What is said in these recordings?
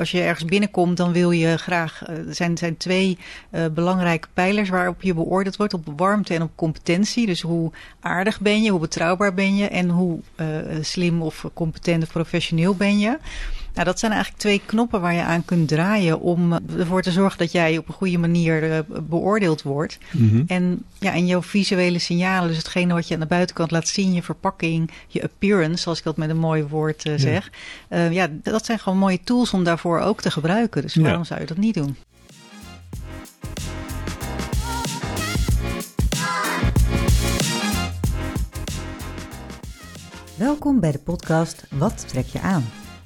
Als je ergens binnenkomt, dan wil je graag. Er zijn, zijn twee uh, belangrijke pijlers waarop je beoordeeld wordt: op warmte en op competentie. Dus hoe aardig ben je, hoe betrouwbaar ben je en hoe uh, slim of competent of professioneel ben je. Nou, dat zijn eigenlijk twee knoppen waar je aan kunt draaien om ervoor te zorgen dat jij op een goede manier uh, beoordeeld wordt. Mm -hmm. En, ja, en jouw visuele signalen, dus hetgene wat je aan de buitenkant laat zien, je verpakking, je appearance, zoals ik dat met een mooi woord uh, zeg. Ja. Uh, ja, dat zijn gewoon mooie tools om daarvoor ook te gebruiken. Dus waarom ja. zou je dat niet doen? Welkom bij de podcast Wat trek je aan?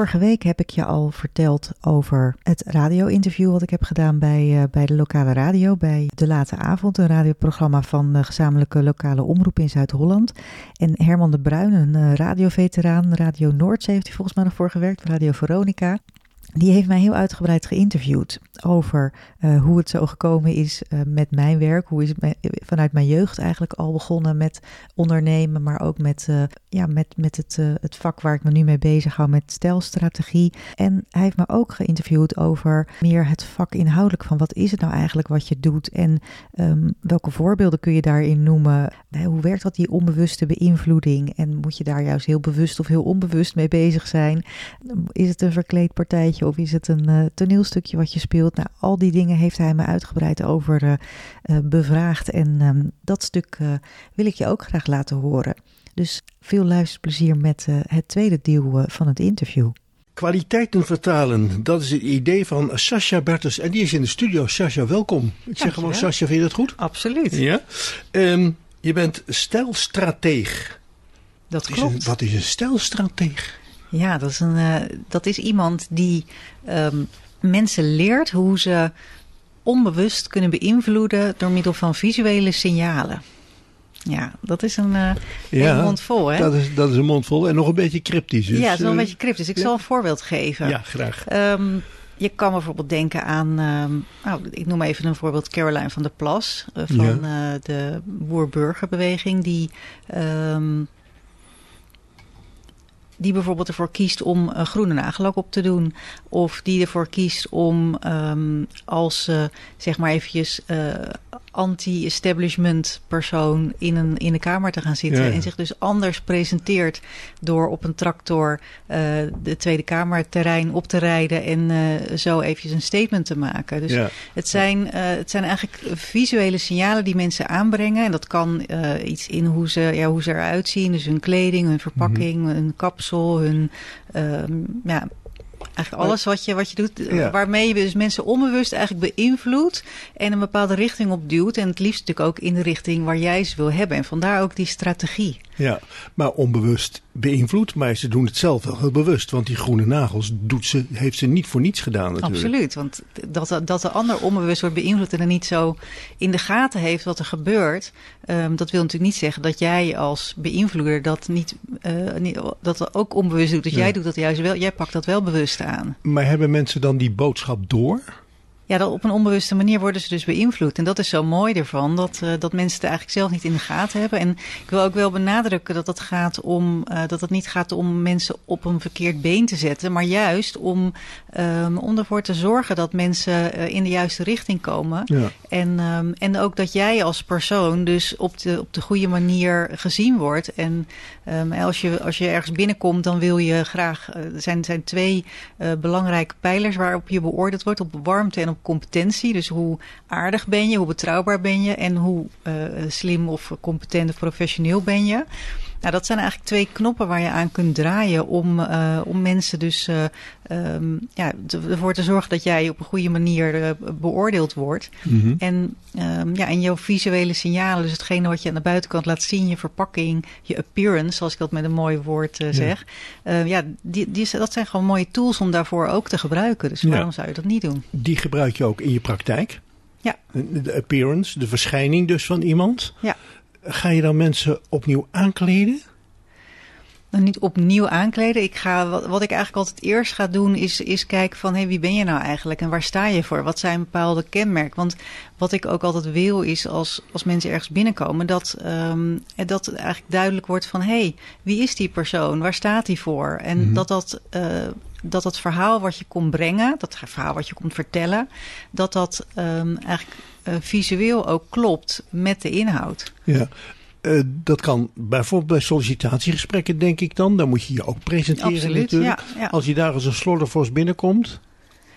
Vorige week heb ik je al verteld over het radio-interview wat ik heb gedaan bij, uh, bij de lokale radio, bij De Late Avond, een radioprogramma van de gezamenlijke lokale omroep in Zuid-Holland. En Herman de Bruin, een uh, radioveteraan, Radio Noordzee heeft hij volgens mij nog voor gewerkt, Radio Veronica. Die heeft mij heel uitgebreid geïnterviewd over uh, hoe het zo gekomen is met mijn werk. Hoe is het vanuit mijn jeugd eigenlijk al begonnen met ondernemen, maar ook met, ja, met, met het, het vak waar ik me nu mee bezig hou, met stijlstrategie. En hij heeft me ook geïnterviewd over meer het vak inhoudelijk van wat is het nou eigenlijk wat je doet en um, welke voorbeelden kun je daarin noemen. Hoe werkt dat die onbewuste beïnvloeding en moet je daar juist heel bewust of heel onbewust mee bezig zijn? Is het een verkleed partijtje? of is het een uh, toneelstukje wat je speelt? Nou, al die dingen heeft hij me uitgebreid over uh, bevraagd. En um, dat stuk wil ik je ook graag laten horen. Dus veel luisterplezier met het tweede deel van het interview. Kwaliteiten vertalen, dat is het idee van Sascha Bertus. En die is in de studio. Sascha, welkom. Ik zeg gewoon, Sascha, vind je dat goed? Absoluut. Ja. Um, je bent stijlstrateeg. Dat wat klopt. Is een, wat is een stijlstrateeg? Ja, dat is, een, uh, dat is iemand die um, mensen leert hoe ze onbewust kunnen beïnvloeden door middel van visuele signalen. Ja, dat is een, uh, ja, een mond vol, hè? Dat is, dat is een mond vol en nog een beetje cryptisch. Dus, ja, het is wel een uh, beetje cryptisch. Ik ja. zal een voorbeeld geven. Ja, graag. Um, je kan bijvoorbeeld denken aan, um, nou, ik noem even een voorbeeld Caroline van der Plas uh, van ja. de boer-burgerbeweging, die um, die bijvoorbeeld ervoor kiest om uh, groene nagellak op te doen. Of die ervoor kiest om um, als uh, zeg maar eventjes anti-establishment persoon in, een, in de kamer te gaan zitten. Ja. En zich dus anders presenteert door op een tractor de Tweede Kamerterrein op te rijden. En zo eventjes een statement te maken. Dus ja. het, zijn, het zijn eigenlijk visuele signalen die mensen aanbrengen. En dat kan iets in hoe ze, ja, hoe ze eruit zien. Dus hun kleding, hun verpakking, mm -hmm. hun kapsel, hun um, ja, eigenlijk alles wat je, wat je doet, ja. waarmee je dus mensen onbewust eigenlijk beïnvloedt en een bepaalde richting op duwt. En het liefst natuurlijk ook in de richting waar jij ze wil hebben. En vandaar ook die strategie. Ja, maar onbewust beïnvloed, maar ze doen het zelf wel heel bewust. Want die groene nagels doet ze, heeft ze niet voor niets gedaan natuurlijk. Absoluut, want dat, dat de ander onbewust wordt beïnvloed en er niet zo in de gaten heeft wat er gebeurt. Um, dat wil natuurlijk niet zeggen dat jij als beïnvloeder dat, niet, uh, niet, dat ook onbewust doet. Ja. jij doet dat juist wel, jij pakt dat wel bewust aan. Maar hebben mensen dan die boodschap door? Ja, dat op een onbewuste manier worden ze dus beïnvloed. En dat is zo mooi ervan, dat, uh, dat mensen het eigenlijk zelf niet in de gaten hebben. En ik wil ook wel benadrukken dat het, gaat om, uh, dat het niet gaat om mensen op een verkeerd been te zetten. Maar juist om, um, om ervoor te zorgen dat mensen uh, in de juiste richting komen. Ja. En, um, en ook dat jij als persoon dus op de, op de goede manier gezien wordt. En um, als, je, als je ergens binnenkomt, dan wil je graag... Er zijn, zijn twee belangrijke pijlers waarop je beoordeeld wordt. Op warmte en op competentie. Dus hoe aardig ben je, hoe betrouwbaar ben je en hoe uh, slim of competent of professioneel ben je. Nou, dat zijn eigenlijk twee knoppen waar je aan kunt draaien om, uh, om mensen dus uh, um, ja, ervoor te zorgen dat jij op een goede manier uh, beoordeeld wordt. Mm -hmm. En, um, ja, en jouw visuele signalen, dus hetgene wat je aan de buitenkant laat zien, je verpakking, je appearance, zoals ik dat met een mooi woord ja. zeg. ja, die, die, dat zijn gewoon mooie tools om daarvoor ook te gebruiken. Dus waarom ja. zou je dat niet doen? Die gebruik je ook in je praktijk? Ja. De appearance, de verschijning dus van iemand. Ja. Ga je dan mensen opnieuw aankleden? Nou, niet opnieuw aankleden. Ik ga, wat, wat ik eigenlijk altijd eerst ga doen, is, is kijken van hey, wie ben je nou eigenlijk en waar sta je voor? Wat zijn bepaalde kenmerken? Want wat ik ook altijd wil, is als, als mensen ergens binnenkomen, dat, um, dat eigenlijk duidelijk wordt van hé, hey, wie is die persoon? Waar staat hij voor? En mm -hmm. dat dat. Uh, dat het verhaal wat je komt brengen, dat verhaal wat je komt vertellen, dat dat um, eigenlijk uh, visueel ook klopt met de inhoud. Ja. Uh, dat kan bijvoorbeeld bij sollicitatiegesprekken, denk ik dan. Dan moet je je ook presenteren Absoluut, natuurlijk. Ja, ja. Als je daar als een sloddervos binnenkomt,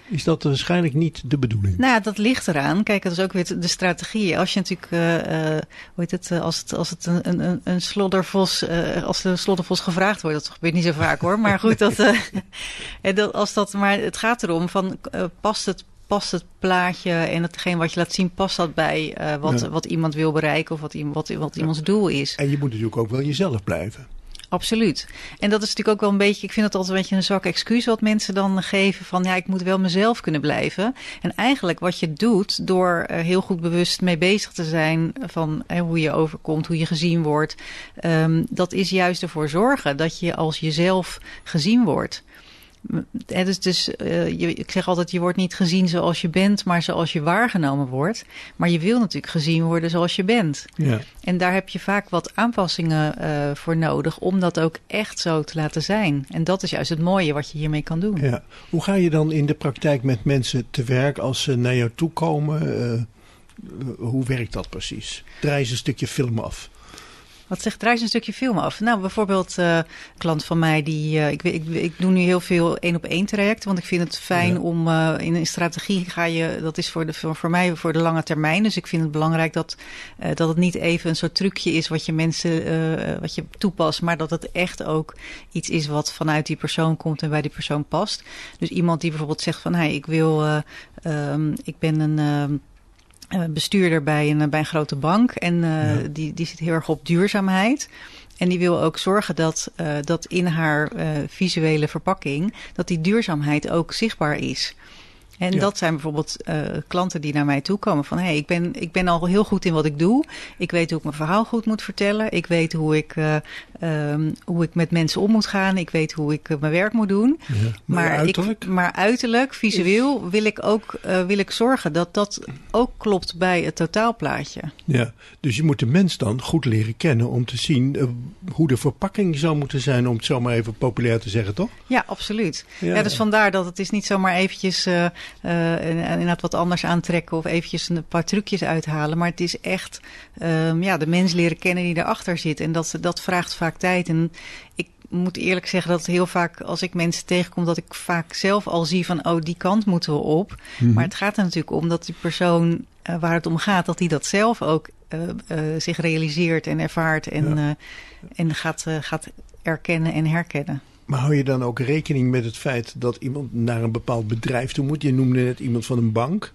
is dat waarschijnlijk niet de bedoeling. Nou dat ligt eraan. Kijk, dat is ook weer de strategie. Als je natuurlijk, uh, uh, hoe heet het, als het, als het een, een, een sloddervos, uh, als de sloddervos gevraagd wordt, dat gebeurt niet zo vaak hoor. Maar goed, dat, dat, als dat, maar het gaat erom van, past het past het plaatje en hetgeen wat je laat zien, past dat bij uh, wat, ja. wat iemand wil bereiken of wat, wat, wat iemands ja. doel is. En je moet natuurlijk ook wel jezelf blijven. Absoluut. En dat is natuurlijk ook wel een beetje, ik vind het altijd een beetje een zwak excuus wat mensen dan geven van ja, ik moet wel mezelf kunnen blijven. En eigenlijk wat je doet door uh, heel goed bewust mee bezig te zijn van uh, hoe je overkomt, hoe je gezien wordt, um, dat is juist ervoor zorgen dat je als jezelf gezien wordt. He, dus dus uh, je, ik zeg altijd, je wordt niet gezien zoals je bent, maar zoals je waargenomen wordt. Maar je wil natuurlijk gezien worden zoals je bent. Ja. En daar heb je vaak wat aanpassingen uh, voor nodig om dat ook echt zo te laten zijn. En dat is juist het mooie wat je hiermee kan doen. Ja. Hoe ga je dan in de praktijk met mensen te werk als ze naar jou toe komen? Uh, hoe werkt dat precies? Draai eens een stukje film af. Wat zegt Drijs een stukje film af? Nou, bijvoorbeeld uh, een klant van mij, die, uh, ik, ik, ik doe nu heel veel één op één trajecten. Want ik vind het fijn ja. om uh, in een strategie ga je, dat is voor, de, voor, voor mij voor de lange termijn. Dus ik vind het belangrijk dat, dat het niet even een soort trucje is wat je mensen, wat je toepast. Maar dat het echt ook iets is wat vanuit die persoon komt en bij die persoon past. Dus iemand die bijvoorbeeld zegt van, hey, ik wil, um, ik ben een bestuurder bij een, bij een grote bank. En ja. die, die zit heel erg op duurzaamheid. En die wil ook zorgen dat, uh, dat in haar uh, visuele verpakking... dat die duurzaamheid ook zichtbaar is. En ja. dat zijn bijvoorbeeld uh, klanten die naar mij toe komen van... hé, hey, ik, ben, ik ben al heel goed in wat ik doe. Ik weet hoe ik mijn verhaal goed moet vertellen. Ik weet hoe ik, um, hoe ik met mensen om moet gaan. Ik weet hoe ik uh, mijn werk moet doen. Ja, maar, maar, uiterlijk? Ik, maar uiterlijk, visueel, wil ik ook wil ik zorgen dat dat ook klopt bij het totaalplaatje. Ja, dus je moet de mens dan goed leren kennen om te zien... hoe de verpakking zou moeten zijn, om het zo maar even populair te zeggen, toch? Ja, absoluut. Ja, ja dus vandaar dat het is niet zomaar eventjes... Uh, inderdaad wat anders aantrekken of eventjes een paar trucjes uithalen. Maar het is echt um, ja, de mens leren kennen die erachter zit. En dat, dat vraagt vaak tijd. En ik moet eerlijk zeggen dat heel vaak als ik mensen tegenkom... dat ik vaak zelf al zie van oh, die kant moeten we op. Mm -hmm. Maar het gaat er natuurlijk om dat die persoon uh, waar het om gaat... dat die dat zelf ook uh, uh, zich realiseert en ervaart en, ja. en gaat, gaat erkennen en herkennen. Maar hou je dan ook rekening met het feit dat iemand naar een bepaald bedrijf toe moet? Je noemde net iemand van een bank.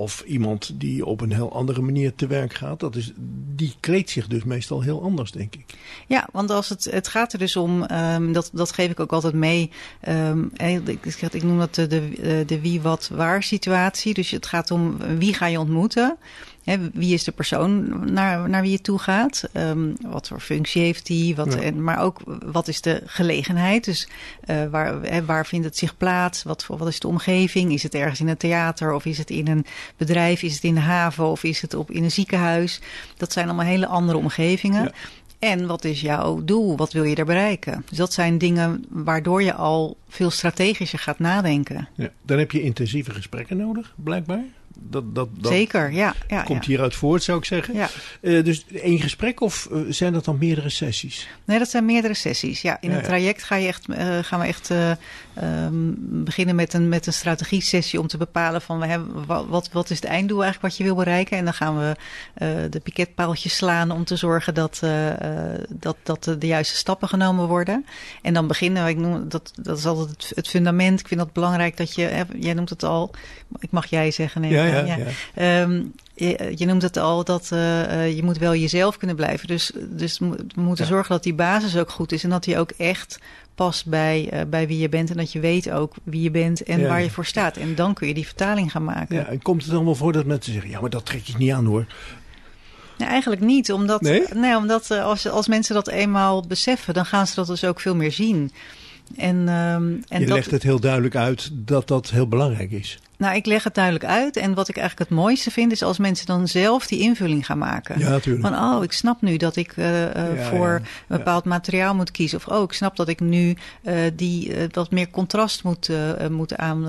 Of iemand die op een heel andere manier te werk gaat. Dat is, die kleedt zich dus meestal heel anders, denk ik. Ja, want als het, het gaat er dus om, um, dat, dat geef ik ook altijd mee. Um, ik, ik noem dat de, de, de wie, wat, waar situatie. Dus het gaat om wie ga je ontmoeten. He, wie is de persoon naar, naar wie je toe gaat? Um, wat voor functie heeft die? Wat, ja. en, maar ook wat is de gelegenheid? Dus uh, waar, he, waar vindt het zich plaats? Wat, wat is de omgeving? Is het ergens in een theater of is het in een bedrijf? Is het in de haven of is het op, in een ziekenhuis? Dat zijn allemaal hele andere omgevingen. Ja. En wat is jouw doel? Wat wil je daar bereiken? Dus dat zijn dingen waardoor je al veel strategischer gaat nadenken. Ja, dan heb je intensieve gesprekken nodig, blijkbaar. Dat, dat, dat Zeker, ja. ja komt ja. hieruit voort, zou ik zeggen. Ja. Eh, dus één gesprek of eh, zijn dat dan meerdere sessies? Nee, dat zijn meerdere sessies. Ja, in een traject ga je echt, eh, gaan we echt eh, ehm, beginnen met een, met een strategie-sessie om te bepalen van we hebben, wa- wat, wat is het einddoel eigenlijk wat je wil bereiken. En dan gaan we de piketpaaltjes slaan om te zorgen dat, dat, dat de, juiste stappen genomen worden. En dan beginnen we, ik noem, dat, dat is altijd het, het fundament. Ik vind dat belangrijk dat je, hè, jij noemt het al, ik mag jij zeggen. neem Ja, ja, ja. Ehm, je, je noemt het al dat eh, eh, je moet wel jezelf kunnen blijven. Dus, dus we moeten Ja. zorgen dat die basis ook goed is. En dat die ook echt past bij, eh, bij wie je bent. En dat je weet ook wie je bent en Ja. waar je voor staat. En dan kun je die vertaling gaan maken. Ja, en komt het dan wel voor dat mensen zeggen, ja, maar dat trek je niet aan hoor. Nee, eigenlijk niet. Omdat, Nee? omdat eh, als, als mensen dat eenmaal beseffen, dan gaan ze dat dus ook veel meer zien. En, ehm, en je dat, legt het heel duidelijk uit dat dat heel belangrijk is. Nou, ik leg het duidelijk uit. En wat ik eigenlijk het mooiste vind, is als mensen dan zelf die invulling gaan maken. Ja, natuurlijk. Van, oh, ik snap nu dat ik eh, eh, Ja, voor ja, een bepaald materiaal moet kiezen. Of, oh, ik snap dat ik nu eh, die wat meer contrast moet, moet, aan,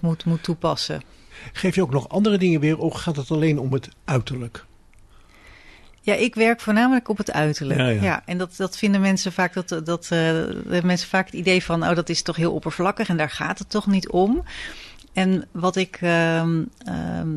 moet, moet toepassen. Geef je ook nog andere dingen weer of gaat het alleen om het uiterlijk? Ja, ik werk voornamelijk op het uiterlijk. Ja, Ja, ja. en dat, dat vinden mensen vaak, dat, dat eh, mensen vaak het idee van, oh, dat is toch heel oppervlakkig en daar gaat het toch niet om. En wat ik, ehm, ehm,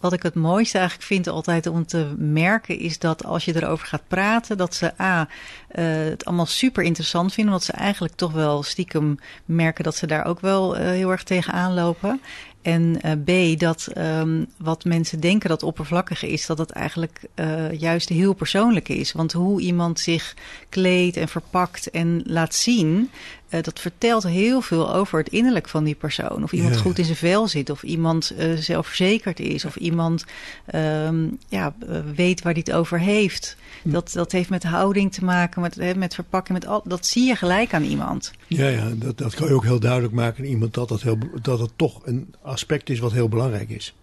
wat ik het mooiste eigenlijk vind altijd om te merken, is dat als je erover gaat praten, dat ze A, eh, het allemaal super interessant vinden, omdat ze eigenlijk toch wel stiekem merken dat ze daar ook wel eh, heel erg tegenaan lopen. En eh, B, dat ehm, wat mensen denken dat oppervlakkig is, dat het eigenlijk eh, juist heel persoonlijk is. Want hoe iemand zich kleedt en verpakt en laat zien, eh, dat vertelt heel veel over het innerlijk van die persoon. Of iemand Ja. goed in zijn vel zit, of iemand zelfverzekerd is, of iemand ehm, ja, weet waar hij het over heeft. Dat, dat heeft met houding te maken, met, hè, met verpakking, met al, dat zie je gelijk aan iemand. Ja, ja dat, dat kan je ook heel duidelijk maken aan iemand dat, dat, heel, dat het toch een aspect is wat heel belangrijk is.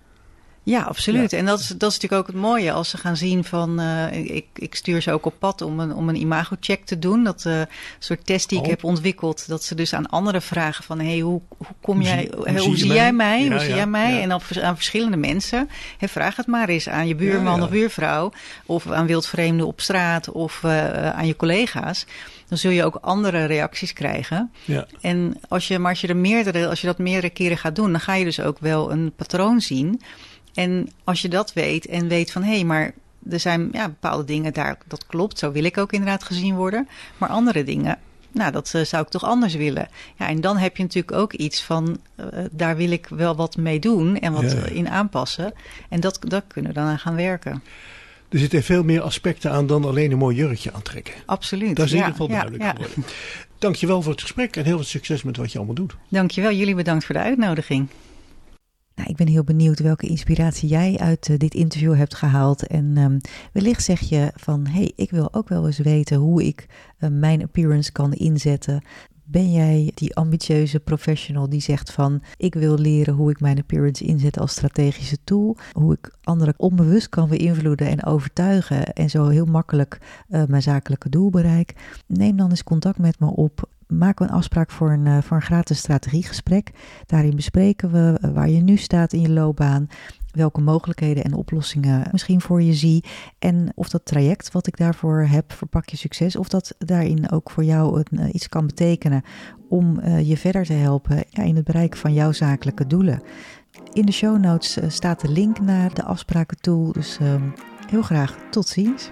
Ja, absoluut. En dat is, dat is natuurlijk ook het mooie als ze gaan zien van. eh, ik, ik stuur ze ook op pad om een, om een imago-check te doen. Dat eh, soort test die ik Oh. heb ontwikkeld. Dat ze dus aan anderen vragen van: hey, hoe, hoe kom Hoe jij? zie- Hoe, hoe zie jij mij? Ja, hoe zie ja, jij mij? En op, aan verschillende mensen. Hè, vraag het maar eens aan je buurman of buurvrouw. Of aan wildvreemden op straat of eh, aan je collega's. Dan zul je ook andere reacties krijgen. Ja, En als je, maar als je, er meerdere, als je dat meerdere keren gaat doen, dan ga je dus ook wel een patroon zien. En als je dat weet en weet van hé, hey, maar er zijn ja, bepaalde dingen daar, dat klopt, zo wil ik ook inderdaad gezien worden. Maar andere dingen, nou, dat eh, zou ik toch anders willen. Ja, en dan heb je natuurlijk ook iets van, eh, daar wil ik wel wat mee doen en wat Ja, in aanpassen. En dat, dat kunnen we dan aan gaan werken. er zitten veel meer aspecten aan dan alleen een mooi jurkje aantrekken. Absoluut. Dat is in Ja, ieder geval duidelijk ja. geworden. Dankjewel voor het gesprek en heel veel succes met wat je allemaal doet. Dankjewel, jullie bedankt voor de uitnodiging. Nou, ik ben heel benieuwd welke inspiratie jij uit eh, dit interview hebt gehaald. En ehm, wellicht zeg je van, hé, hey, ik wil ook wel eens weten hoe ik eh, mijn appearance kan inzetten. Ben jij die ambitieuze professional die zegt van, ik wil leren hoe ik mijn appearance inzet als strategische tool. Hoe ik anderen onbewust kan beïnvloeden en overtuigen en zo heel makkelijk eh, mijn zakelijke doel bereik. Neem dan eens contact met me op. Maak een afspraak voor een, eh, voor een gratis strategiegesprek. Daarin bespreken we eh, waar je nu staat in je loopbaan, welke mogelijkheden en oplossingen misschien voor je zie en of dat traject wat ik daarvoor heb, verpak je succes, of dat daarin ook voor jou eh, iets kan betekenen om je verder te helpen ja, in het bereiken van jouw zakelijke doelen. In de show notes staat de link naar de afsprakentool, dus ehm, heel graag tot ziens.